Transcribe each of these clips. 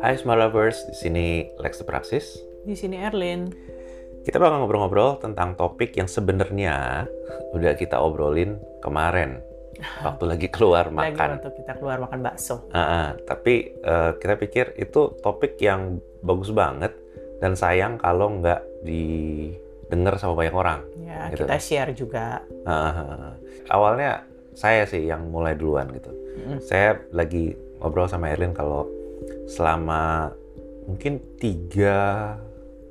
Hai Smart Lovers, di sini Lex the Praxis. Di sini Erlin. Kita bakal ngobrol-ngobrol tentang topik yang sebenarnya udah kita obrolin kemarin waktu lagi keluar Lagi makan. waktu kita keluar makan bakso. Ah, tapi eh, kita pikir itu topik yang bagus banget dan sayang kalau nggak didengar sama banyak orang. Ya, Gitu. kita share juga. Awalnya saya sih yang mulai duluan gitu. Mm. Saya lagi ngobrol sama Erlin kalau selama mungkin tiga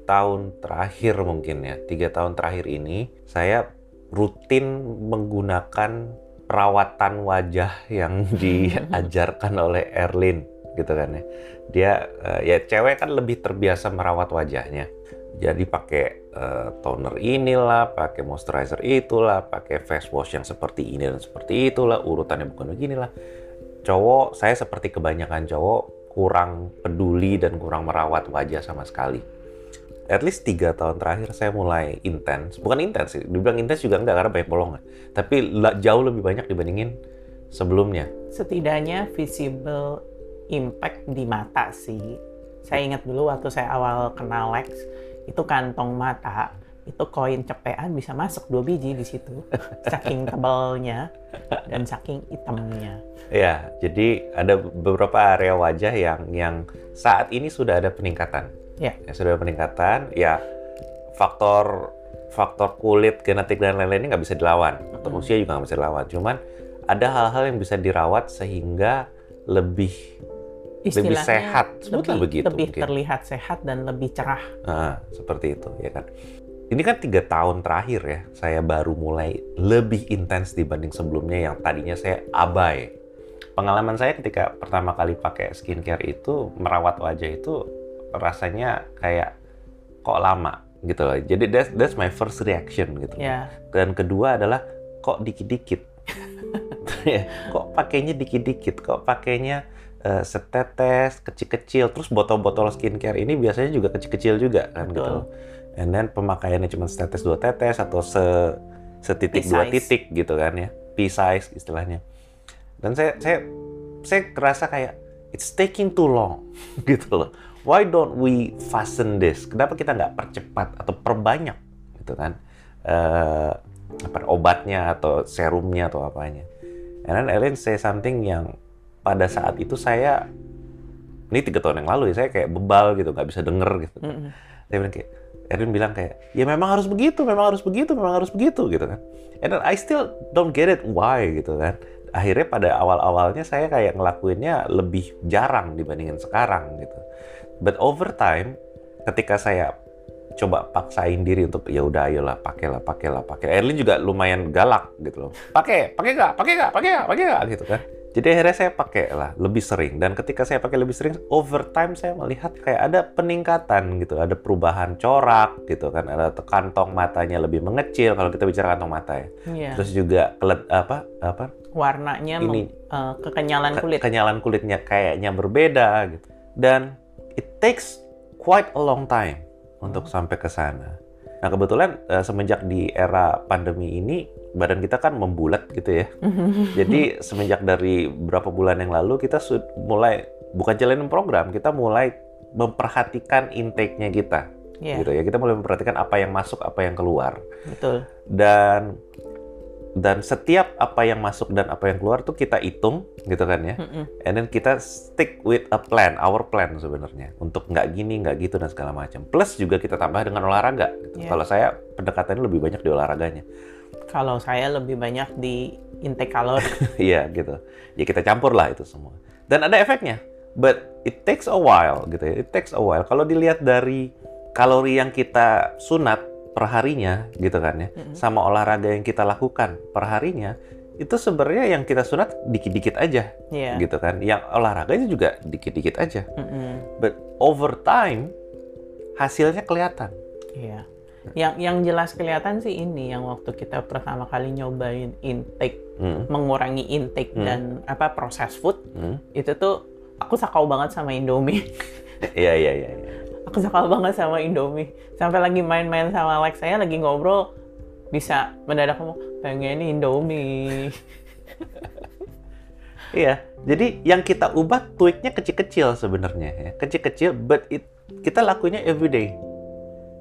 tahun terakhir mungkin ya tiga tahun terakhir ini saya rutin menggunakan perawatan wajah yang diajarkan oleh Erlin gitu kan ya. Dia eh, ya cewek kan lebih terbiasa merawat wajahnya. Jadi pakai eh, toner inilah pakai moisturizer itulah pakai face wash yang seperti ini dan seperti itulah urutannya bukan beginilah. Cowok saya seperti kebanyakan cowok kurang peduli dan kurang merawat wajah sama sekali. At least tiga tahun terakhir saya mulai intens. Bukan intens sih dibilang intens juga enggak karena banyak bolongan. Tapi jauh lebih banyak dibandingin sebelumnya. Setidaknya visible impact di mata sih. Saya ingat dulu waktu saya awal kenal Lex, itu kantong mata, itu koin cepean bisa masuk dua biji di situ. Saking tebalnya dan saking hitamnya. ya jadi ada beberapa area wajah yang yang saat ini sudah ada peningkatan Ya. ya sudah ada peningkatan ya faktor faktor kulit genetik dan lain-lainnya nggak bisa dilawan atau Mm. usia juga nggak bisa dilawan cuman ada hal-hal yang bisa dirawat sehingga lebih lebih Istilahnya sehat sebutlah lebih, begitu lebih mungkin. terlihat sehat dan lebih cerah. Nah, seperti itu ya kan. Ini kan tiga tahun terakhir ya, saya baru mulai lebih intens dibanding sebelumnya yang tadinya saya abai. Pengalaman saya ketika pertama kali pakai skincare itu merawat wajah itu rasanya kayak kok lama gitu loh. Jadi that's, that's my first reaction gitu. Ya, Dan kedua adalah kok dikit-dikit. kok pakainya dikit-dikit, kok pakainya eh, setetes, kecil-kecil. Terus botol-botol skincare ini biasanya juga kecil-kecil juga kan Betul. gitu. And then pemakaiannya cuma setetes dua tetes atau se setitik dua titik gitu kan ya. P-size istilahnya. Dan saya saya saya kerasa kayak it's taking too long gitu loh. Why don't we fasten this? Kenapa kita nggak percepat atau perbanyak gitu kan? eh apa obatnya atau serumnya atau apanya. And then Ellen say something yang pada saat itu saya ini tiga tahun yang lalu ya saya kayak bebal gitu nggak bisa denger gitu. mm-mm. Dia bilang kayak Erin bilang kayak ya memang harus begitu, memang harus begitu, memang harus begitu gitu kan. And then I still don't get it why gitu kan. Akhirnya pada awal-awalnya saya kayak ngelakuinnya lebih jarang dibandingin sekarang gitu. But over time ketika saya coba paksain diri untuk ya udah ayolah pakailah pakailah pakai Erlin juga lumayan galak gitu loh. Pakai pakai nggak? Pakai nggak? Pakai nggak? Pakai nggak? Gitu kan jadi akhirnya saya pakai lah lebih sering dan ketika saya pakai lebih sering over time saya melihat kayak ada peningkatan gitu ada perubahan corak gitu kan ada kantong matanya lebih mengecil kalau kita bicara kantong mata ya Iya. terus juga kelet apa apa warnanya Ini- eh, kekenyalan ke- kulit. kenyalan kulitnya kayaknya berbeda gitu. Dan it takes quite a long time untuk sampai ke sana. Nah, kebetulan eh, semenjak di era pandemi ini badan kita kan membulat gitu ya. Jadi semenjak dari beberapa bulan yang lalu kita mulai bukan jalanin program, kita mulai memperhatikan intake-nya kita Iya, gitu ya. Kita mulai memperhatikan apa yang masuk, apa yang keluar betul. dan dan setiap apa yang masuk dan apa yang keluar tuh kita hitung gitu kan ya Mm-mm. and then kita stick with a plan our plan sebenarnya untuk nggak gini nggak gitu dan segala macam plus juga kita tambah dengan olahraga gitu. Iya. kalau saya pendekatannya lebih banyak di olahraganya Kalau saya lebih banyak di intake kalori. iya gitu ya kita campur lah itu semua dan ada efeknya but it takes a while gitu ya it takes a while kalau dilihat dari kalori yang kita sunat perharinya gitu kan ya Mm-mm. sama olahraga yang kita lakukan perharinya itu sebenarnya yang kita sunat dikit-dikit aja Iya. gitu kan yang olahraganya juga dikit-dikit aja Mm-mm. but over time hasilnya kelihatan Iya. Yang yang jelas kelihatan sih ini yang waktu kita pertama kali nyobain intake, Hmm, mengurangi intake Hmm. dan apa proses food hmm. itu tuh aku sakau banget sama Indomie. iya iya iya iya. aku sakau banget sama Indomie. Sampai lagi main-main sama Alex saya lagi ngobrol bisa mendadak ngomong pengen Indomie. Iya, Jadi yang kita ubah tweaknya kecil-kecil sebenarnya ya. Kecil-kecil but it, kita lakuinnya everyday.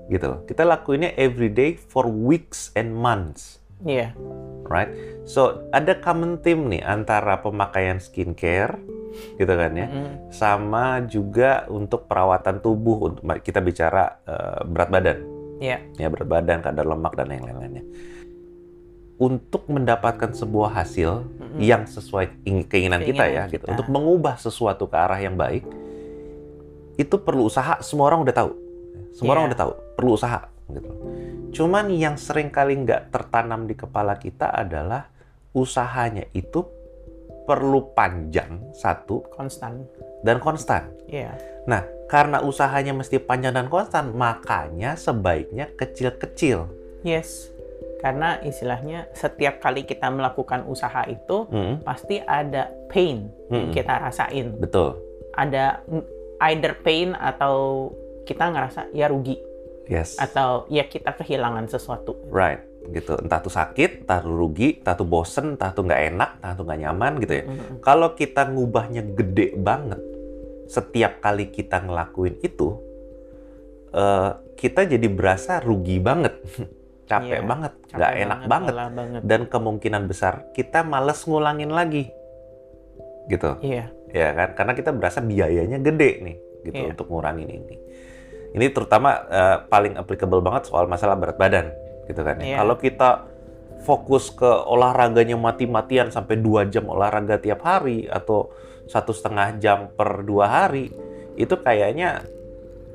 Gitu loh. Kita lakuinnya everyday for weeks and months. Iya. Right? So ada common theme nih antara pemakaian skincare gitu kan ya. Mm. Sama juga untuk perawatan tubuh untuk kita bicara eh, berat badan. Iya. Ya berat badan, kadar lemak dan yang lain-lainnya. Untuk mendapatkan sebuah hasil Mm-mm. yang sesuai ing- keinginan, kita Keinginan ya gitu. kita. Untuk mengubah sesuatu ke arah yang baik itu perlu usaha, semua orang udah tahu. Semua orang Iya. udah tahu, perlu usaha gitu. Cuman yang sering kali nggak tertanam di kepala kita adalah usahanya itu perlu panjang satu Konstan. dan konstan. Iya. Nah, karena usahanya mesti panjang dan konstan, makanya sebaiknya kecil-kecil. Yes. Karena istilahnya setiap kali kita melakukan usaha itu Mm, pasti ada pain Mm-mm. yang kita rasain. betul. Ada mm, either pain atau kita ngerasa ya rugi Yes. atau ya kita kehilangan sesuatu. Right. Gitu. Entah tuh sakit, entah tuh rugi, entah tuh bosen, entah tuh nggak enak, entah tuh nggak nyaman gitu ya. Mm-mm. Kalau kita ngubahnya gede banget, setiap kali kita ngelakuin itu, eh, kita jadi berasa rugi banget, capek Iya, banget, nggak enak banget, banget. dan kemungkinan besar kita males ngulangin lagi, gitu. Iya. ya kan karena kita berasa biayanya gede nih gitu Iya. untuk ngurangin ini ini terutama eh, paling applicable banget soal masalah berat badan gitu kan ya Iya. kalau kita fokus ke olahraganya mati-matian sampai dua jam olahraga tiap hari atau satu setengah jam per dua hari itu kayaknya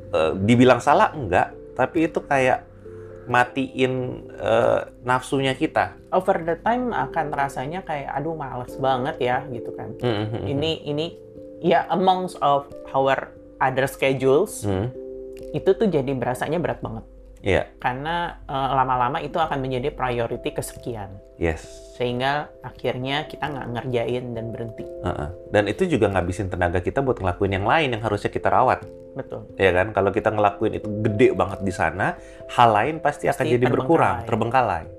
eh, dibilang salah enggak tapi itu kayak matiin eh, nafsunya kita Over the time akan rasanya kayak aduh males banget ya gitu kan. Mhm. Ini ini ya amongst of our other schedules Hmm, itu tuh jadi berasanya berat banget. iya Karena eh, lama-lama itu akan menjadi priority kesekian. yes Sehingga akhirnya kita nggak ngerjain dan berhenti. Heeh. Dan itu juga ngabisin tenaga kita buat ngelakuin yang lain yang harusnya kita rawat, Betul. ya kan? Kalau kita ngelakuin itu gede banget di sana, hal lain pasti, akan Pasti jadi berkurang, terbengkalai.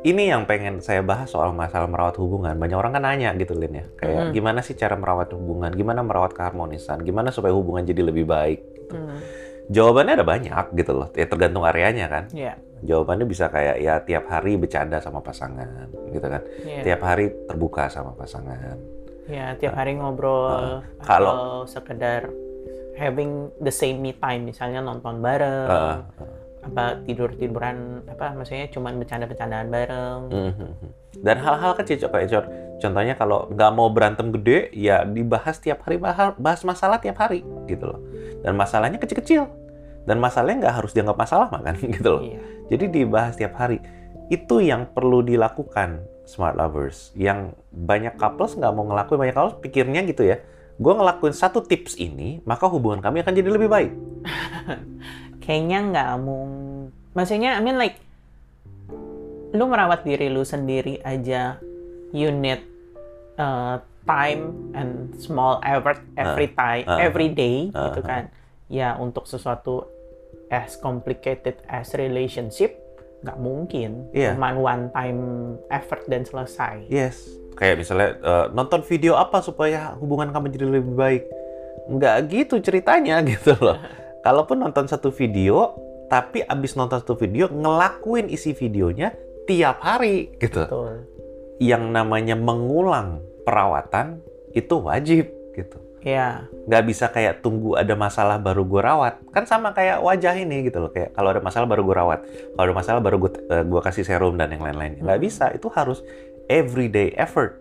Ini yang pengen saya bahas soal masalah merawat hubungan. Banyak orang kan nanya gitu, Lin ya. Kayak Mhm. gimana sih cara merawat hubungan? Gimana merawat keharmonisan? Gimana supaya hubungan jadi lebih baik? Hmm. Jawabannya ada banyak gitu loh. Ya tergantung areanya kan. Iya. Jawabannya bisa kayak ya tiap hari bercanda sama pasangan, gitu kan. Iya. Tiap hari terbuka sama pasangan. Ya, tiap hari ngobrol Heeh. Kalau- atau sekedar having the same me time misalnya nonton bareng Heeh. apa tidur tiduran apa maksudnya cuman bercanda bercandaan bareng Mhm. Dan hal-hal kecil coba ya, Cor. Contohnya kalau nggak mau berantem gede, ya dibahas tiap hari bahas masalah tiap hari gitu loh. Dan masalahnya kecil-kecil. Dan masalahnya nggak harus dianggap masalah makan gitu loh. iya Jadi dibahas tiap hari. Itu yang perlu dilakukan smart lovers. Yang banyak couples nggak mau ngelakuin, banyak couples pikirnya gitu ya. Gue ngelakuin satu tips ini, maka hubungan kami akan jadi lebih baik. kayaknya nggak mung maksudnya I mean like lu merawat diri lu sendiri aja you need uh, time and small effort every time uh, every day uh, gitu kan ya untuk sesuatu as complicated as relationship nggak mungkin Iya. cuman one time effort dan selesai Yes. Kayak misalnya eh, nonton video apa supaya hubungan kamu jadi lebih baik. Nggak gitu ceritanya gitu loh. Kalaupun nonton satu video, tapi abis nonton satu video ngelakuin isi videonya tiap hari gitu. betul Yang namanya mengulang perawatan itu wajib gitu. ya Nggak bisa kayak tunggu ada masalah baru gue rawat. Kan sama kayak wajah ini gitu loh. Kayak kalau ada masalah baru gue rawat. Kalau ada masalah baru gue gua kasih serum dan yang lain-lainnya. Nggak bisa. Itu harus everyday effort.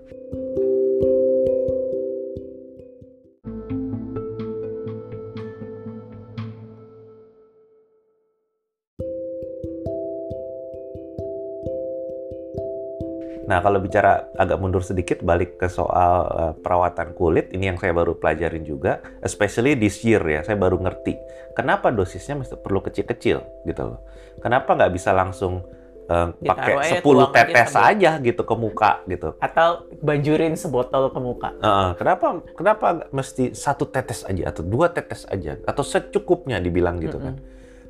Nah, kalau bicara agak mundur sedikit, balik ke soal eh, perawatan kulit, ini yang saya baru pelajarin juga, especially this year ya, saya baru ngerti. Kenapa dosisnya mesti perlu kecil-kecil gitu loh. Kenapa nggak bisa langsung eh, pakai Ditaruh aja, 10 tuang aja tetes aja gitu ke muka gitu. atau banjurin sebotol ke muka Heeh, kenapa kenapa mesti satu tetes aja atau dua tetes aja atau secukupnya dibilang gitu kan?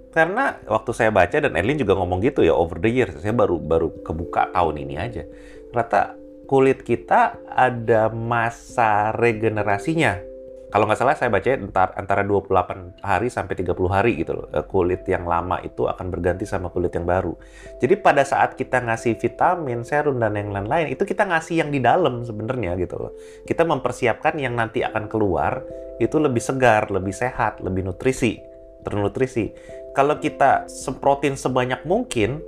Karena waktu saya baca dan Erlin juga ngomong gitu ya over the years, saya baru baru kebuka tahun ini aja. Ternyata kulit kita ada masa regenerasinya. Kalau nggak salah saya baca entar, antara 28 hari sampai 30 hari gitu loh. Eh, Kulit yang lama itu akan berganti sama kulit yang baru. Jadi pada saat kita ngasih vitamin, serum dan yang lain-lain, itu kita ngasih yang di dalam sebenarnya gitu loh. Kita mempersiapkan yang nanti akan keluar itu lebih segar, lebih sehat, lebih nutrisi, ternutrisi. Kalau kita semprotin sebanyak mungkin,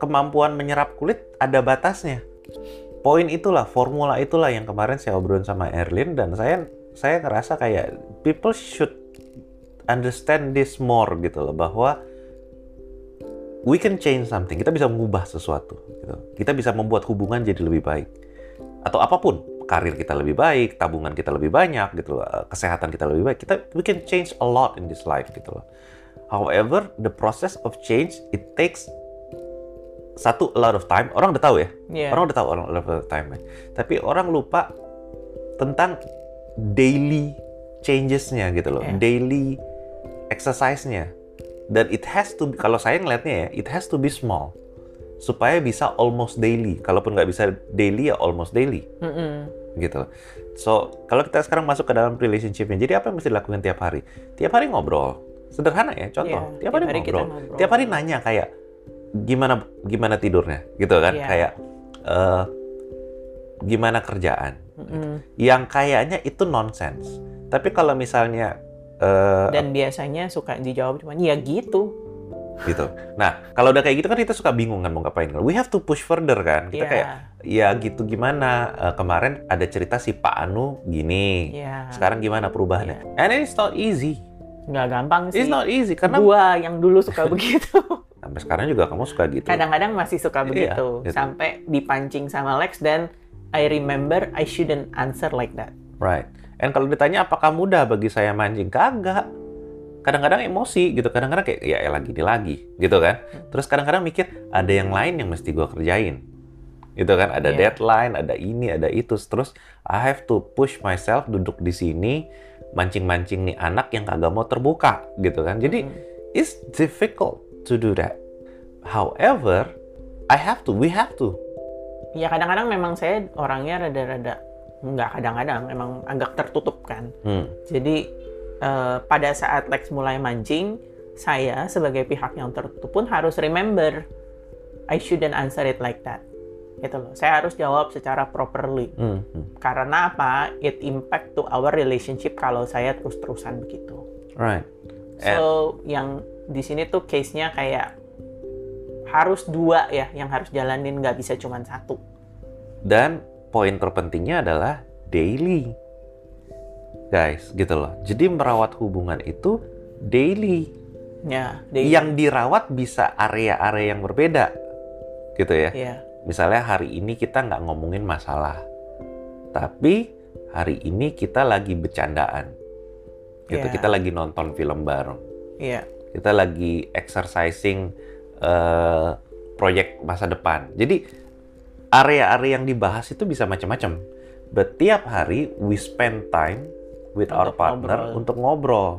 kemampuan menyerap kulit ada batasnya. Poin itulah, formula itulah yang kemarin saya obrolin sama Erlin dan saya saya ngerasa kayak people should understand this more gitu loh bahwa we can change something. Kita bisa mengubah sesuatu gitu. Kita bisa membuat hubungan jadi lebih baik. Atau apa pun, karir kita lebih baik, tabungan kita lebih banyak gitu loh, eh, kesehatan kita lebih baik. Kita we can change a lot in this life gitu loh. However, the process of change it takes satu a lot of time. Orang udah tahu ya. Iya. Orang udah tahu orang a lot of time. ya. Tapi orang lupa tentang daily changes-nya gitu loh, Iya. daily exercise-nya. Dan it has to, be- kalau saya ngeliatnya ya, it has to be small. Supaya bisa almost daily. Kalaupun nggak bisa daily ya almost daily. Mm-mm. Gitu. So, kalau kita sekarang masuk ke dalam relationship-nya, jadi apa yang mesti dilakukan tiap hari? Tiap hari ngobrol. Sederhana ya, contoh. Iya, tiap tiap hari, hari kita ngobrol. ngobrol. Tiap hari nanya kayak, gimana gimana tidurnya? Gitu kan? Iya. Kayak, eh, gimana kerjaan? Mm-mm. yang kayaknya itu nonsense. Tapi kalau misalnya eh, Dan biasanya suka dijawab cuma ya gitu. gitu. Nah, kalau udah kayak gitu kan kita suka bingung kan mau ngapain. We have to push further kan. Kita Iya. kayak ya gitu gimana? Eh, kemarin ada cerita si Pak Anu gini. Iya. Sekarang gimana perubahannya? And it's not easy. Nggak gampang sih. It's not easy karena Gua yang dulu suka begitu. sampai sekarang juga kamu suka gitu. Kadang-kadang masih suka Iya, begitu. gitu. Sampai dipancing sama Lex dan I remember I shouldn't answer like that. Right. And kalau ditanya apakah mudah bagi saya mancing? Kagak. Kadang-kadang emosi gitu. Kadang-kadang kayak ya elah gini lagi gitu kan. Terus kadang-kadang mikir ada yang lain yang mesti gua kerjain. Gitu kan. Ada Iya. deadline, ada ini, ada itu. Terus I have to push myself duduk di sini mancing-mancing nih anak yang kagak mau terbuka gitu kan. Jadi Hmm. it's difficult to do that. However, I have to, we have to. Ya kadang-kadang memang saya orangnya rada-rada nggak kadang-kadang memang agak tertutup kan. Hmm. Jadi eh, pada saat Lex mulai mancing, saya sebagai pihak yang tertutup pun harus remember I shouldn't answer it like that. Gitu loh. Saya harus jawab secara properly. Hmm. hmm. Karena apa? It impact to our relationship kalau saya terus-terusan begitu. Right. So, yang di sini tuh case-nya kayak harus dua ya yang harus jalanin nggak bisa cuma satu. Dan poin terpentingnya adalah daily. Guys, gitu loh. Jadi merawat hubungan itu daily. Ya, daily. Yang dirawat bisa area-area yang berbeda. Gitu ya. ya, Misalnya hari ini kita nggak ngomongin masalah. Tapi hari ini kita lagi bercandaan. Gitu, Iya. kita lagi nonton film bareng. ya, Kita lagi exercising eh, proyek masa depan. Jadi area-area yang dibahas itu bisa macam-macam. But tiap hari we spend time with our Untuk partner ngobrol. untuk ngobrol.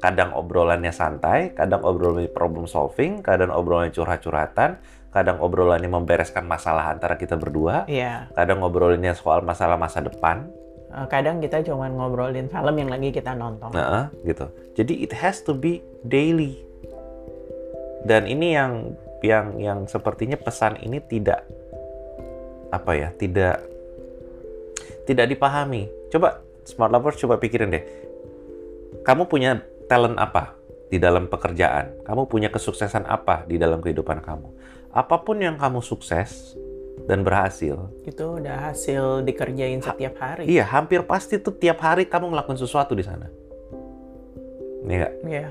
Kadang obrolannya santai, kadang obrolannya problem solving, kadang obrolannya curhat-curhatan, kadang obrolannya membereskan masalah antara kita berdua, ya. kadang ngobrolinnya soal masalah masa depan. Eh, Kadang kita cuma ngobrolin film yang lagi kita nonton. Nah, gitu. Jadi it has to be daily. Dan ini yang yang yang sepertinya pesan ini tidak apa ya, tidak tidak dipahami. Coba smart lovers coba pikirin deh. Kamu punya talent apa di dalam pekerjaan? Kamu punya kesuksesan apa di dalam kehidupan kamu? Apa pun yang kamu sukses dan berhasil, Itu udah hasil dikerjain setiap hari. iya hampir pasti tuh tiap hari kamu ngelakuin sesuatu di sana. Iya nggak? Iya.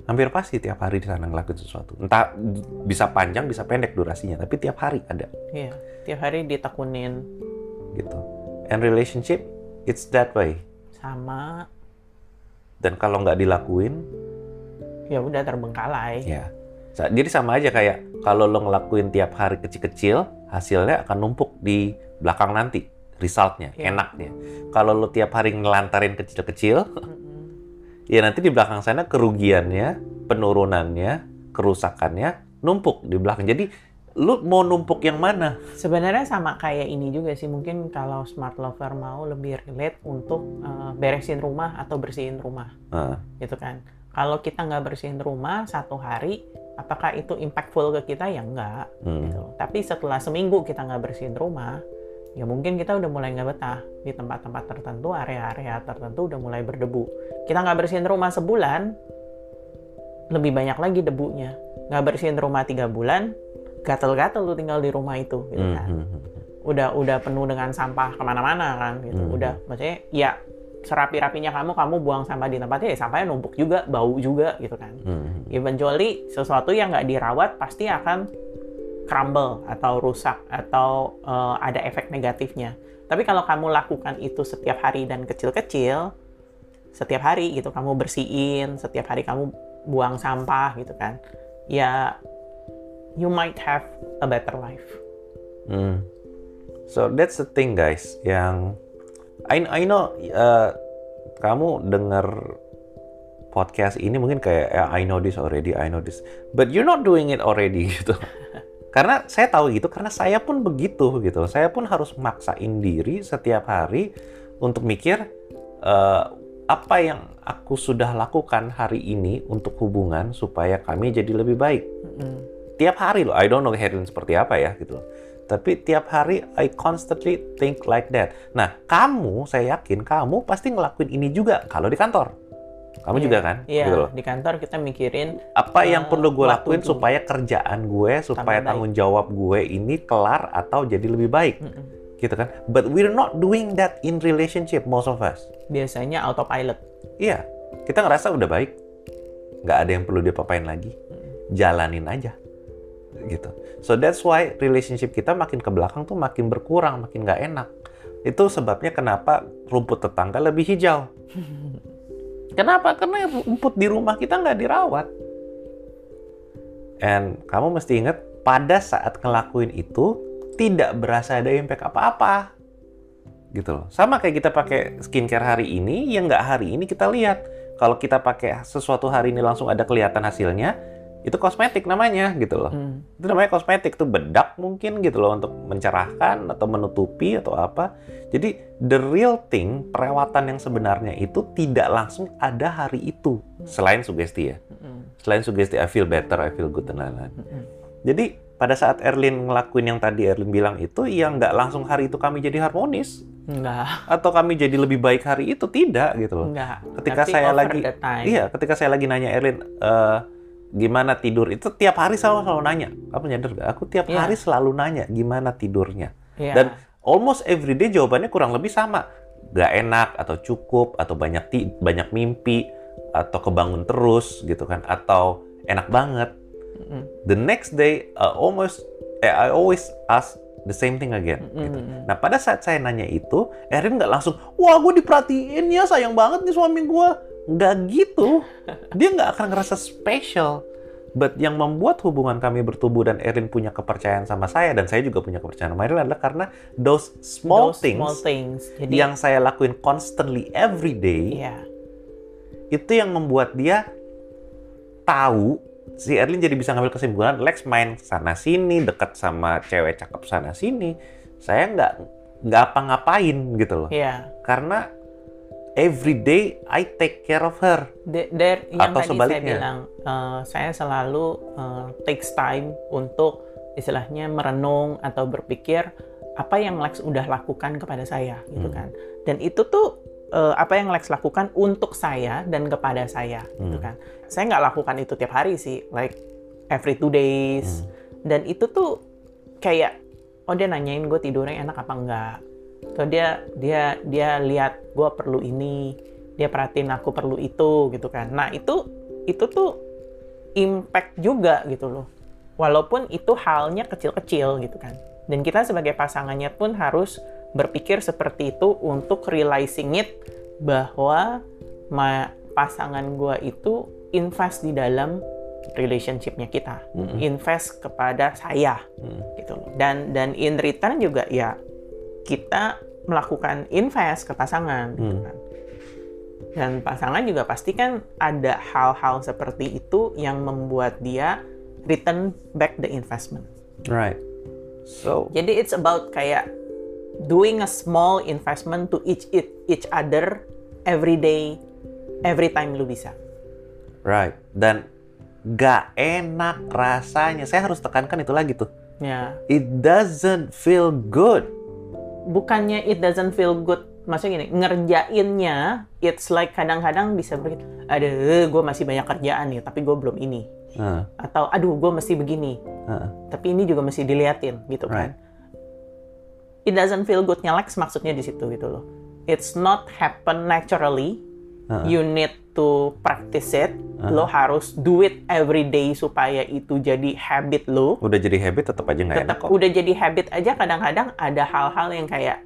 hampir pasti tiap hari di sana ngelakuin sesuatu. Entah bisa panjang, bisa pendek durasinya, tapi tiap hari ada Iya. Tiap hari ditekunin gitu. And relationship, it's that way. sama Dan kalau nggak dilakuin, ya udah terbengkalai. ya. Sa- Jadi sama aja kayak kalau lo ngelakuin tiap hari kecil-kecil, hasilnya akan numpuk di belakang nanti, resultnya, Iya. enaknya. Kalau lo tiap hari ngelantarin kecil-kecil, Mm-mm. ya nanti di belakang sana kerugiannya, penurunannya, kerusakannya numpuk di belakang. Jadi lu mau numpuk yang mana? Sebenarnya sama kayak ini juga sih. Mungkin kalau smart lover mau lebih relate untuk uh, beresin rumah atau bersihin rumah, Uh, gitu kan. Kalau kita nggak bersihin rumah satu hari, apakah itu impactful ke kita? Ya enggak. hmm. Gitu. Tapi setelah seminggu kita nggak bersihin rumah, ya mungkin kita udah mulai nggak betah di tempat-tempat tertentu, area-area tertentu udah mulai berdebu. Kita nggak bersihin rumah sebulan, lebih banyak lagi debunya. Nggak bersihin rumah tiga bulan, gatel-gatel lu tinggal di rumah itu, gitu Hmm, kan. hmm, hmm. Udah udah penuh dengan sampah ke mana-mana kan, gitu. Hmm. Udah, maksudnya ya serapi-rapinya kamu, kamu buang sampah di tempatnya, ya sampahnya numpuk juga, bau juga, gitu kan Hmm. eventually sesuatu yang nggak dirawat pasti akan crumble atau rusak atau eh, ada efek negatifnya. Tapi kalau kamu lakukan itu setiap hari dan kecil-kecil, setiap hari gitu kamu bersihin, setiap hari kamu buang sampah gitu kan, ya you might have a better life. Hmm. So that's the thing guys, yang I, I know uh, kamu dengar podcast ini mungkin kayak "Ya, I know this already, I know this, but you're not doing it already gitu. karena saya tahu gitu, karena saya pun begitu gitu. Saya pun harus maksain diri setiap hari untuk mikir uh, apa yang aku sudah lakukan hari ini untuk hubungan supaya kami jadi lebih baik Mm-mm. tiap hari loh. I don't know Herlin seperti apa ya gitu. Tapi tiap hari I constantly think like that. Nah, kamu saya yakin kamu pasti ngelakuin ini juga kalau di kantor. Kamu Iya, juga kan? Iya, Gitu loh. di kantor kita mikirin Apa yang Eh, perlu gue lakuin supaya kerjaan gue, supaya tanggung jawab gue ini kelar atau jadi lebih baik, mm-mm, gitu kan? But we're not doing that in relationship most of us. biasanya autopilot. Iya, kita ngerasa udah baik, nggak ada yang perlu diapa-apain lagi, jalanin aja, gitu. So that's why relationship kita makin ke belakang tuh makin berkurang, makin nggak enak. Itu sebabnya kenapa rumput tetangga lebih hijau. Kenapa? Karena rumput di rumah kita nggak dirawat. And kamu mesti ingat, pada saat ngelakuin itu, tidak berasa ada impact apa-apa gitu loh. Sama kayak kita pakai skincare hari ini, yang nggak hari ini kita lihat. Kalau kita pakai sesuatu hari ini langsung ada kelihatan hasilnya, itu kosmetik namanya gitu loh. Hmm. Itu namanya kosmetik tuh bedak mungkin gitu loh untuk mencerahkan atau menutupi atau apa. Jadi the real thing perawatan yang sebenarnya itu tidak langsung ada hari itu selain sugesti ya. Mm-mm. Selain sugesti I feel better, I feel good dan lain-lain. Mm-mm. Jadi pada saat Erlin ngelakuin yang tadi Erlin bilang itu, ya nggak langsung hari itu kami jadi harmonis Enggak, atau kami jadi lebih baik hari itu tidak gitu loh. enggak. Ketika Tapi saya lagi, iya, ketika saya lagi nanya Erlin eh, gimana tidur itu tiap hari selalu selalu nanya. Kamu nyadar gak? Aku tiap Iya. hari selalu nanya gimana tidurnya. Iya. Dan almost every day jawabannya kurang lebih sama. Gak enak atau cukup atau banyak ti- banyak mimpi atau kebangun terus gitu kan atau enak banget. Mm-mm. The next day uh, almost eh, I always ask the same thing again. Mm-mm. gitu. Nah pada saat saya nanya itu, Erin nggak langsung, wah gue diperhatiin ya sayang banget nih suami gue. Nggak gitu. Dia nggak akan ngerasa special. But yang membuat hubungan kami bertumbuh dan Erin punya kepercayaan sama saya dan saya juga punya kepercayaan sama Erin adalah karena those small Those things small things. Jadi, yang saya lakuin constantly every day Iya. itu yang membuat dia tahu si Erlin jadi bisa ngambil kesimpulan Lex main sana sini dekat sama cewek cakep sana sini saya nggak nggak apa-ngapain gitu loh Iya. karena every day I take care of her De- der- yang Atau tadi sebaliknya. saya bilang, eh, saya selalu eh, takes time untuk istilahnya merenung atau berpikir apa yang Lex udah lakukan kepada saya, gitu Hmm. kan. Dan itu tuh eh, apa yang Lex lakukan untuk saya dan kepada saya, gitu Hmm. kan. Saya nggak lakukan itu tiap hari sih, like every two days. Hmm. Dan itu tuh kayak, oh dia nanyain gue tidurnya enak apa enggak. Atau dia dia dia lihat gue perlu ini, dia perhatiin aku perlu itu gitu kan. Nah itu itu tuh impact juga gitu loh. Walaupun itu halnya kecil-kecil gitu kan. Dan kita sebagai pasangannya pun harus berpikir seperti itu untuk realizing it bahwa ma- pasangan gue itu invest di dalam relationshipnya kita, Mm-mm. invest kepada saya Hmm. gitu loh. Dan dan in return juga ya kita melakukan invest ke pasangan gitu Hmm. kan. Dan pasangan juga pasti kan ada hal-hal seperti itu yang membuat dia return back the investment. Right. So, Jadi it's about kayak doing a small investment to each each, each other every day, every time lu bisa. right. Dan gak enak rasanya. Saya harus tekankan itu lagi tuh. Ya, It doesn't feel good. Bukannya it doesn't feel good. Maksudnya gini, ngerjainnya it's like kadang-kadang bisa begitu. Aduh, gue masih banyak kerjaan nih, tapi gue belum ini. Heeh, Atau aduh, gue mesti begini, heeh. tapi ini juga mesti diliatin gitu kan. Right. It doesn't feel good-nya Lex maksudnya di situ gitu loh. It's not happen naturally. Heeh. You need to practice it. Lo harus do it every day supaya itu jadi habit lo. Udah jadi habit tetap aja nggak enak kok. udah jadi habit aja kadang-kadang ada hal-hal yang kayak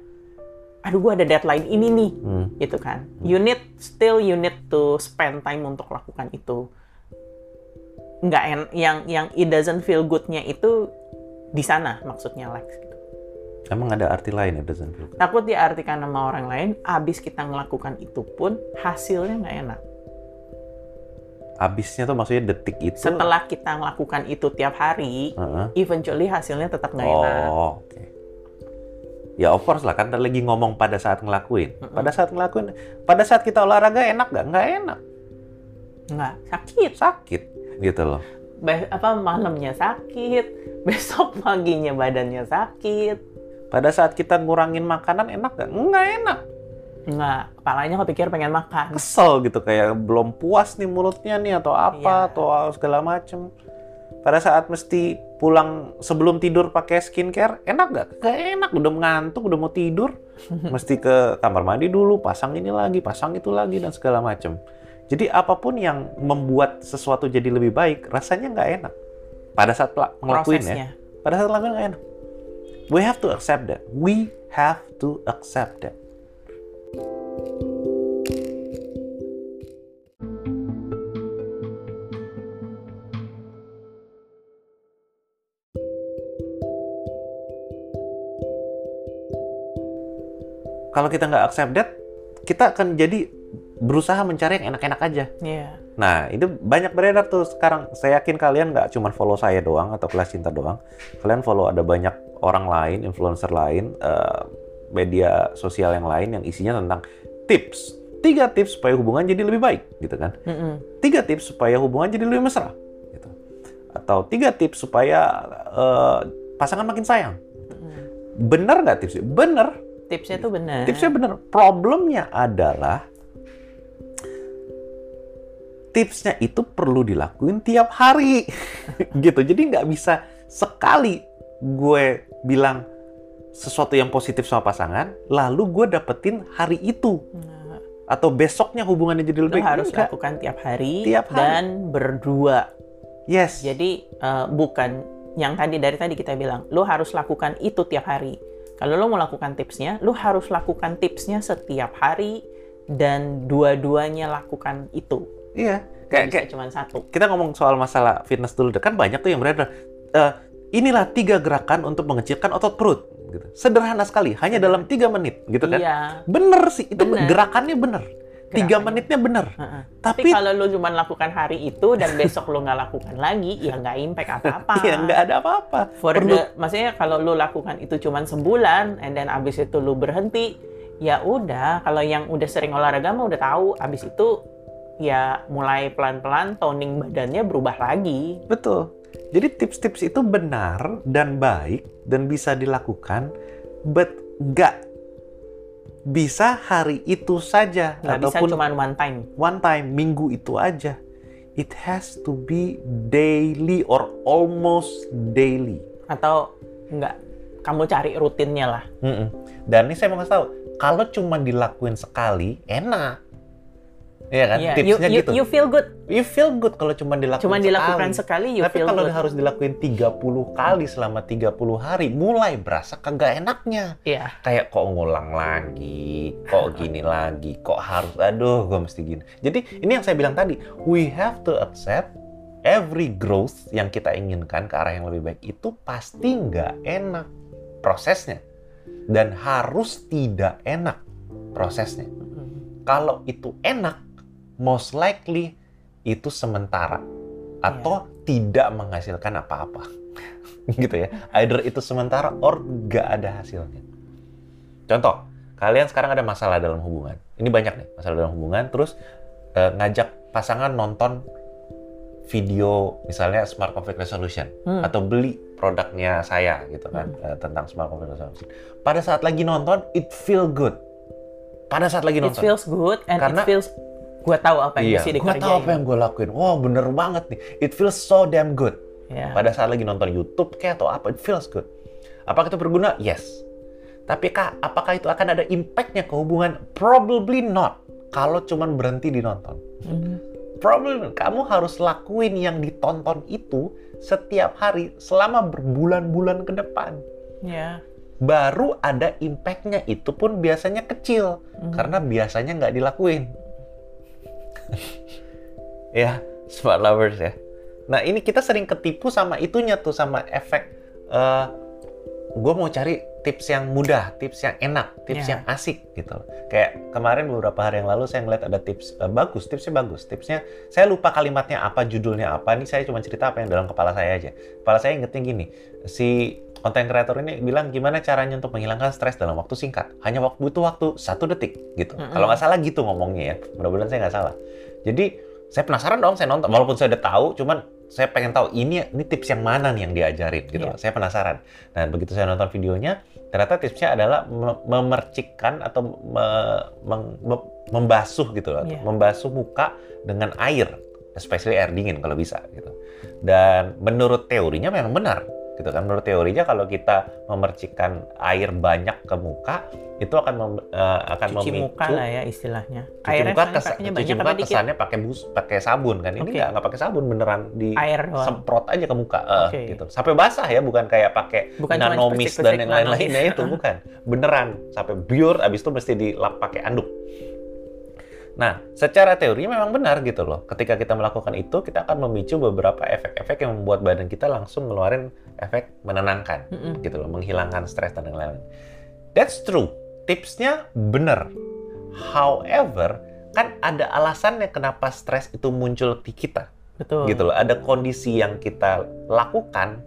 aduh gua ada deadline ini nih Hmm. gitu kan. You need still you need to spend time untuk lakukan itu. Nggak en, yang yang it doesn't feel good-nya itu di sana maksudnya Lex. Emang ada arti lain ya doesn't feel good? Takut diartikan sama orang lain, abis kita melakukan itu pun hasilnya nggak enak. Abisnya tuh maksudnya detik itu. Setelah kita melakukan itu tiap hari, Heeh. eventually hasilnya tetap nggak enak. Oh, oke. Ya of course lah, kan lagi ngomong pada saat ngelakuin. Pada saat ngelakuin, pada saat kita olahraga enak nggak? Nggak enak, Nggak, sakit. sakit gitu loh. Be- apa malamnya sakit, besok paginya badannya sakit. Pada saat kita ngurangin makanan enak nggak? Nggak enak. Nggak, kepalanya kepikir pengen makan. Kesel gitu kayak belum puas nih mulutnya nih atau apa Iya. atau segala macem. Pada saat mesti pulang sebelum tidur pakai skincare, enak nggak? Nggak enak, udah ngantuk, udah mau tidur. mesti ke kamar mandi dulu, pasang ini lagi, pasang itu lagi dan segala macem. Jadi apa pun yang membuat sesuatu jadi lebih baik, rasanya nggak enak. Pada saat ngelakuin ya, Prosesnya. pada saat ngelakuin nggak enak. We have to accept that. We have to accept that. Kalau kita nggak accept that, kita akan jadi berusaha mencari yang enak-enak aja. Iya. Nah, itu banyak beredar tuh sekarang. Saya yakin kalian nggak cuma follow saya doang atau kelas cinta doang. Kalian follow ada banyak orang lain, influencer lain, eh, media sosial yang lain yang isinya tentang tips. Tiga tips supaya hubungan jadi lebih baik, gitu kan? Mm-mm. Tiga tips supaya hubungan jadi lebih mesra, gitu. Atau tiga tips supaya eh, pasangan makin sayang. Bener nggak tipsnya? Bener. Tipsnya tuh benar. Tipsnya bener. Problemnya adalah tipsnya itu perlu dilakuin tiap hari, gitu. Jadi nggak bisa sekali gue bilang sesuatu yang positif sama pasangan, lalu gue dapetin hari itu Nah, atau besoknya hubungannya jadi lebih baik. harus Enggak. lakukan tiap hari, Tiap hari. dan berdua. Yes. Jadi eh, bukan yang tadi dari tadi kita bilang, lo harus lakukan itu tiap hari. Kalau lo mau lakukan tipsnya, lo harus lakukan tipsnya setiap hari dan dua-duanya lakukan itu. Iya. Kayak Kayak, cuma satu. kita ngomong soal masalah fitness dulu deh. kan banyak tuh yang beredar eh, inilah tiga gerakan untuk mengecilkan otot perut gitu. sederhana sekali hanya dalam tiga menit gitu kan Iya. bener sih itu Bener. gerakannya bener tiga Gerakannya. menitnya bener Heeh. tapi Tapi kalau lo cuma lakukan hari itu dan besok lo nggak lakukan lagi, ya nggak impact apa-apa. ya nggak ada apa-apa perlu the- maksudnya kalau lu lakukan itu cuma sebulan, and then abis itu lu berhenti, ya udah. Kalau yang udah sering olahraga mah udah tahu, abis itu ya mulai pelan-pelan toning badannya berubah lagi. betul jadi tips-tips itu benar dan baik dan bisa dilakukan but nggak bisa hari itu saja bisa ataupun cuma one time. one time minggu itu aja it has to be daily or almost daily Atau nggak, kamu cari rutinnya lah. Mm-mm. dan ini saya mau kasih tahu kalau cuma dilakuin sekali enak Iya kan you, tipsnya you, gitu you feel good. you feel good kalau cuma dilakuin Cuma dilakukan sekali. sekali, you tapi feel kalau good. harus dilakuin 30 kali selama 30 hari mulai berasa kagak enaknya Iya. kayak kok ngulang lagi, kok gini lagi, kok harus, aduh, gue mesti gini. Jadi ini yang saya bilang tadi, we have to accept every growth yang kita inginkan ke arah yang lebih baik itu pasti nggak enak prosesnya dan harus tidak enak prosesnya. Kalau itu enak, most likely itu sementara atau tidak menghasilkan apa-apa. gitu ya. Either itu sementara or gak ada hasilnya. Contoh, kalian sekarang ada masalah dalam hubungan. Ini banyak nih masalah dalam hubungan. Terus eh, ngajak pasangan nonton video misalnya smart conflict resolution Hmm. atau beli produknya saya gitu kan eh, tentang smart conflict resolution. Pada saat lagi nonton, it feel good. Pada saat lagi It nonton. feels good and Karena- it feels gue tahu apa yang Iya, mesti gue dikerjain. tahu apa yang gue lakuin. Wow, bener banget nih. It feels so damn good. Ya. Pada saat lagi nonton YouTube kayak atau apa, it feels good. Apakah itu berguna? Yes. Tapi kah, apakah itu akan ada impact-nya ke hubungan? Probably not. Kalau cuman berhenti di nonton. Mhm. Probably not. Kamu harus lakuin yang ditonton itu setiap hari selama berbulan-bulan ke depan. Ya. Baru ada impact-nya. Itu pun biasanya kecil. Karena biasanya nggak dilakuin. ya, smart lovers ya. Nah ini kita sering ketipu sama itunya tuh sama efek. gue mau cari tips yang mudah, tips yang enak, tips Ya. yang asik gitu. Kayak kemarin beberapa hari yang lalu saya ngeliat ada tips eh, bagus, tipsnya bagus. Tipsnya saya lupa kalimatnya apa, judulnya apa. Ini saya cuma cerita apa yang dalam kepala saya aja. Kepala saya ingetnya gini, si konten kreator ini bilang gimana caranya untuk menghilangkan stres dalam waktu singkat. Hanya waktu butuh waktu satu detik gitu. Mm-mm. Kalau nggak salah gitu ngomongnya ya. Mudah-mudahan saya nggak salah. Jadi saya penasaran dong, saya nonton. Walaupun saya udah tahu, cuman saya pengen tahu ini ini tips yang mana nih yang diajarin gitu. Loh. Saya penasaran. Nah begitu saya nonton videonya, ternyata tipsnya adalah me- memercikkan atau me- me- membasuh gitu loh, Iya. membasuh muka dengan air, especially air dingin kalau bisa gitu. Dan menurut teorinya memang benar gitu kan. Menurut teorinya kalau kita memercikkan air banyak ke muka itu akan mem- eh, akan Cuci memicu muka lah ya istilahnya. cuci Airnya muka, kes- cuci muka kesannya pakai bus pakai sabun kan? Ini nggak nggak pakai sabun beneran di Air doang. semprot aja ke muka. Eh, Oke. gitu. Sampai basah ya bukan kayak pakai Bukan nanomis percik-percik dan yang lain-lainnya itu bukan. Beneran sampai biur abis itu mesti dilap pakai anduk. Nah secara teori memang benar gitu loh. Ketika kita melakukan itu kita akan memicu beberapa efek-efek yang membuat badan kita langsung ngeluarin efek menenangkan Mm-mm. gitu loh menghilangkan stres dan yang lain that's true tipsnya benar however kan ada alasannya kenapa stres itu muncul di kita Betul. gitu loh. Ada kondisi yang kita lakukan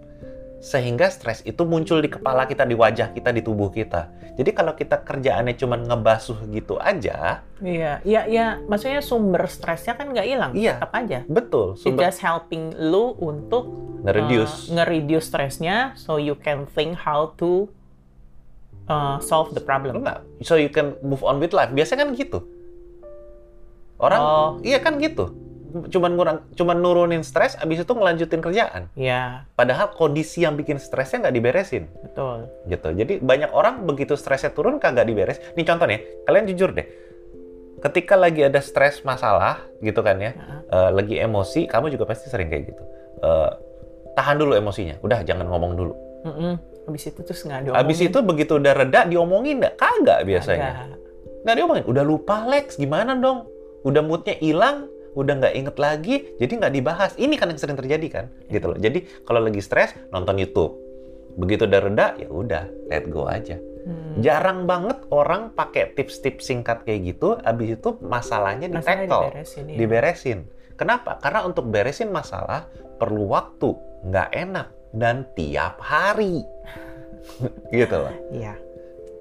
sehingga stres itu muncul di kepala kita, di wajah kita, di tubuh kita. Jadi kalau kita kerjaannya cuma ngebasuh gitu aja, Iya, iya, iya. Maksudnya sumber stresnya kan nggak hilang, Iya. tetap aja. betul, It sumber just helping lu untuk nge-reduce. uh, nge-reduce stresnya, so you can think how to uh, solve the problem. Enggak, so you can move on with life. Biasanya kan gitu. Orang, Oh. iya kan gitu. Cuman ngurang, cuman nurunin stres, abis itu ngelanjutin kerjaan. Iya, Padahal kondisi yang bikin stresnya nggak diberesin. betul. gitu. Jadi banyak orang begitu stresnya turun kagak diberes. Nih contoh nih, kalian jujur deh. Ketika lagi ada stres masalah gitu kan ya, Heeh. eh, lagi emosi, kamu juga pasti sering kayak gitu. Eh, tahan dulu emosinya, udah jangan ngomong dulu. Mm-mm. Habis itu terus nggak diomongin. Habis itu begitu udah reda diomongin nggak? Kagak biasanya. Nggak diomongin. Udah lupa Lex, gimana dong? Udah moodnya hilang, udah nggak inget lagi, jadi nggak dibahas. Ini kan yang sering terjadi kan, gitu loh. Jadi kalau lagi stres nonton YouTube, begitu udah reda ya udah let go aja. Hmm. Jarang banget orang pakai tips-tips singkat kayak gitu, abis itu masalahnya Masalahnya di-tackle, diberesin, iya. diberesin. Kenapa? Karena untuk beresin masalah perlu waktu, nggak enak, dan tiap hari. gitu loh. Iya.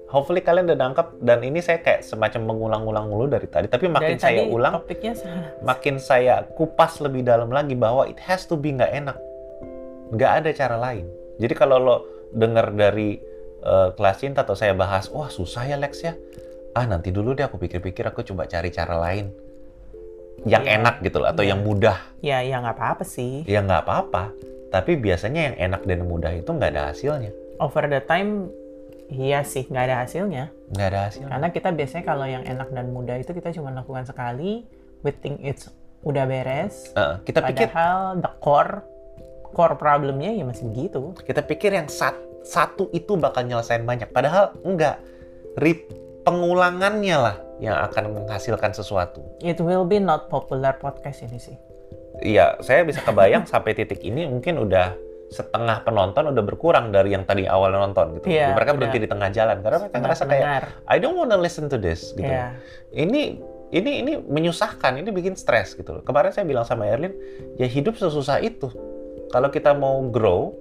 Hopefully kalian udah nangkep, dan ini saya kayak semacam mengulang-ulang mulu dari tadi, tapi makin Dari saya tadi ulang, topiknya makin saya kupas lebih dalam lagi bahwa it has to be nggak enak. Nggak ada cara lain. Jadi kalau lo dengar dari eh, kelas cinta atau saya bahas, wah susah ya Lex ya. Ah nanti dulu deh aku pikir-pikir aku coba cari cara lain. Yang Iya. enak gitu loh, atau Iya. yang mudah. ya ya nggak apa-apa sih. Ya nggak apa-apa. Tapi biasanya yang enak dan mudah itu nggak ada hasilnya. Over the time, iya sih nggak ada hasilnya. Nggak ada hasilnya. Karena kita biasanya kalau yang enak dan mudah itu kita cuma lakukan sekali, we think it's udah beres. Eh, kita pikir Padahal the core core problemnya ya masih begitu. kita pikir yang sat- satu itu bakal nyelesain banyak. Padahal enggak. Rip pengulangannya lah yang akan menghasilkan sesuatu. It will be not popular podcast ini sih. Iya, saya bisa kebayang sampai titik ini mungkin udah setengah penonton udah berkurang dari yang tadi awal nonton gitu. Iya, mereka berhenti di tengah jalan karena mereka ngerasa kayak. I don't wanna listen to this gitu. Iya. Ini ini ini menyusahkan, ini bikin stres gitu loh. Kemarin saya bilang sama Erlin, ya hidup sesusah itu. Kalau kita mau grow,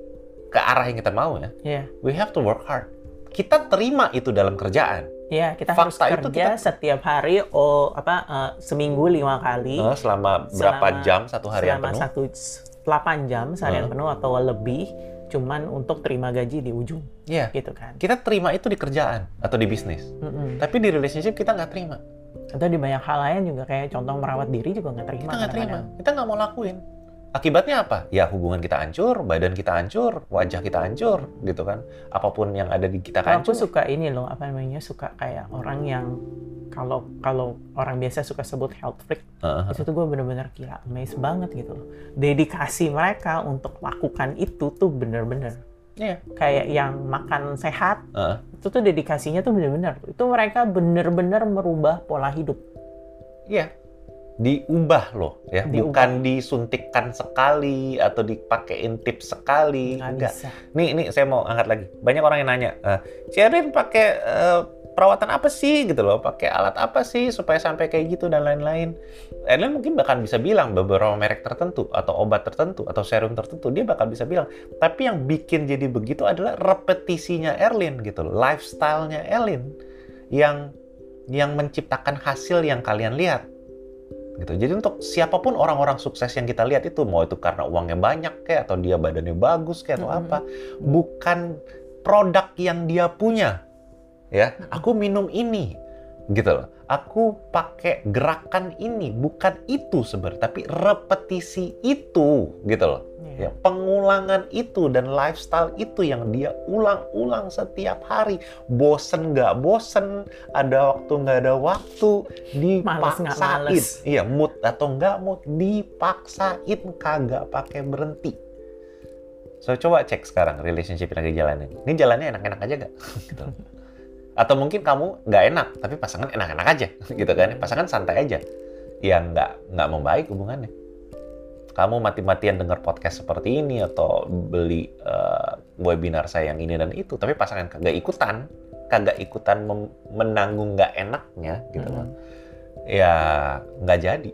ke arah yang kita mau ya, Iya. we have to work hard. Kita terima itu dalam kerjaan. Iya, kita Fakta harus itu kerja kita- setiap hari oh apa eh, seminggu lima kali Eh, selama berapa Selama- jam satu harian selama penuh? satu 8 jam seharian Eh. penuh atau lebih cuman untuk terima gaji di ujung Iya. gitu kan. Kita terima itu di kerjaan atau di bisnis. Mm-mm. Tapi di relationship kita nggak terima. Atau di banyak hal lain juga kayak contoh merawat diri juga nggak terima. Kita nggak terima. Kita nggak mau lakuin. Akibatnya apa? Ya hubungan kita hancur, badan kita hancur, wajah kita hancur, gitu kan. Apa pun yang ada di kita Kalau aku suka ini loh apa namanya suka kayak orang yang kalau kalau orang biasa suka sebut health freak Heeh. itu tuh gue bener-bener gila amazed banget gitu loh dedikasi mereka untuk lakukan itu tuh bener-bener Iya. kayak yang makan sehat Heeh. itu tuh dedikasinya tuh bener-bener itu mereka bener-bener merubah pola hidup Iya. Diubah loh ya, Diubah. bukan disuntikkan sekali atau dipakein tips sekali, nggak enggak. bisa Nih, nih saya mau angkat lagi. Banyak orang yang nanya, eh, Sherin pakai eh, perawatan apa sih gitu loh, pakai alat apa sih supaya sampai kayak gitu dan lain-lain. Erlin mungkin bahkan bisa bilang beberapa merek tertentu atau obat tertentu atau serum tertentu dia bakal bisa bilang. Tapi yang bikin jadi begitu adalah repetisinya Erlin gitu loh, lifestyle-nya Erlin yang yang menciptakan hasil yang kalian lihat gitu. Jadi untuk siapa pun orang-orang sukses yang kita lihat itu mau itu karena uangnya banyak kayak atau dia badannya bagus kayak atau Mm-mm. apa, bukan produk yang dia punya. Ya, aku minum ini gitu loh. Aku pakai gerakan ini, bukan itu sebenarnya, tapi repetisi itu gitu loh. Ya, pengulangan itu dan lifestyle itu yang dia ulang-ulang setiap hari. Bosen nggak bosen, ada waktu nggak ada waktu, dipaksain. Iya, mood atau nggak mood, dipaksain kagak pakai berhenti. So coba cek sekarang relationship yang lagi jalanin. Ini jalannya enak-enak aja gak? gitu. Atau mungkin kamu nggak enak, tapi pasangan enak-enak aja, gitu kan? Pasangan santai aja. Ya nggak nggak membaik hubungannya kamu mati-matian dengar podcast seperti ini atau beli eh, webinar saya yang ini dan itu, tapi pasangan kagak ikutan, kagak ikutan menanggung nggak enaknya gitu Mm-mm. loh. Ya nggak jadi.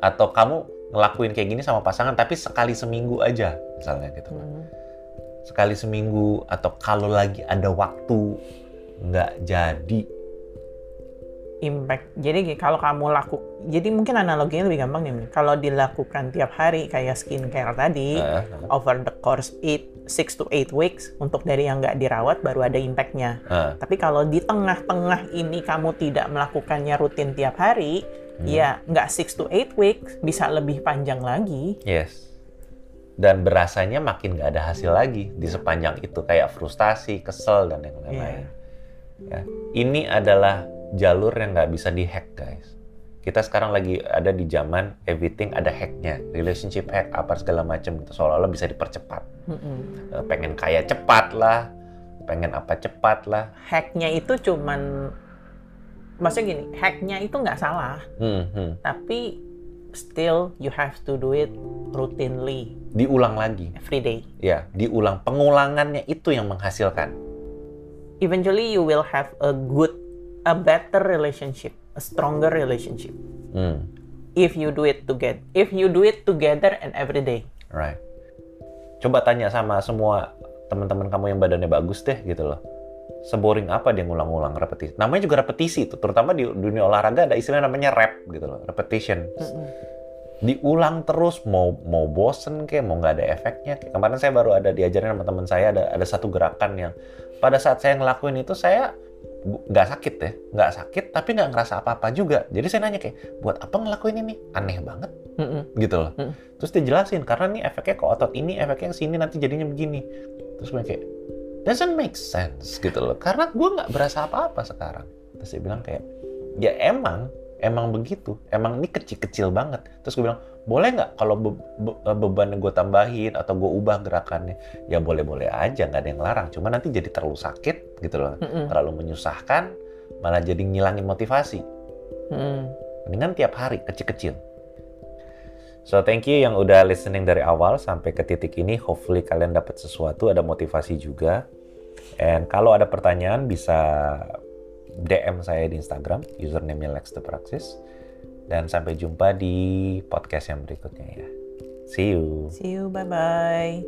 Atau kamu ngelakuin kayak gini sama pasangan tapi sekali seminggu aja misalnya gitu kan. Hmm. Sekali seminggu atau kalau lagi ada waktu nggak jadi. Impact. Jadi kalau kamu laku, jadi mungkin analoginya lebih gampang nih. Kalau dilakukan tiap hari kayak skincare tadi, Eh, over the course 8, 6 to 8 weeks, untuk dari yang nggak dirawat baru ada impactnya. eh, Tapi kalau di tengah-tengah ini kamu tidak melakukannya rutin tiap hari, Hmm. ya nggak 6 to 8 weeks, bisa lebih panjang lagi. Yes. Dan berasanya makin nggak ada hasil lagi di sepanjang itu kayak frustasi, kesel dan yang lain-lain. Ya. Ini adalah jalur yang nggak bisa dihack guys. Kita sekarang lagi ada di zaman everything ada hacknya, relationship hack apa segala macam gitu seolah-olah bisa dipercepat. Mm-mm. Eh, Pengen kaya cepat lah, pengen apa cepat lah. Hacknya itu cuman, maksudnya gini, hacknya itu nggak salah, Hmm, hmm. tapi still you have to do it routinely Diulang lagi, every day. ya, diulang. Pengulangannya itu yang menghasilkan. Eventually you will have a good, a better relationship, a stronger relationship. Hmm, If you do it together, if you do it together and every day. right. Coba tanya sama semua teman-teman kamu yang badannya bagus deh gitu loh. Seboring apa dia ngulang-ngulang repetisi. Namanya juga repetisi itu, terutama di dunia olahraga ada istilah namanya rep gitu loh, repetition. Mm-mm. Diulang terus mau mau bosen kayak mau nggak ada efeknya. Kayak kemarin saya baru ada diajarin sama teman saya ada ada satu gerakan yang pada saat saya ngelakuin itu saya nggak sakit ya, nggak sakit tapi nggak ngerasa apa-apa juga. Jadi saya nanya kayak buat apa ngelakuin ini? Aneh banget Mm-mm. gitu loh. Hmm. Terus dia jelasin karena nih efeknya ke otot ini, efeknya ke sini nanti jadinya begini. Terus gue kayak doesn't make sense gitu loh. Karena gue nggak berasa apa-apa sekarang. Terus dia bilang kayak ya emang emang begitu, emang ini kecil-kecil banget. Terus gue bilang boleh nggak kalau be- be- bebannya gue tambahin atau gue ubah gerakannya? Ya boleh-boleh aja, nggak ada yang larang. Cuma nanti jadi terlalu sakit gitu loh, Mm-mm. terlalu menyusahkan, malah jadi ngilangin motivasi. Mm-mm. Mendingan tiap hari kecil-kecil. So thank you yang udah listening dari awal sampai ke titik ini. Hopefully kalian dapat sesuatu, ada motivasi juga. And kalau ada pertanyaan bisa DM saya di Instagram, username-nya Lex the Praxis. Dan sampai jumpa di podcast yang berikutnya ya. See you. See you. Bye bye.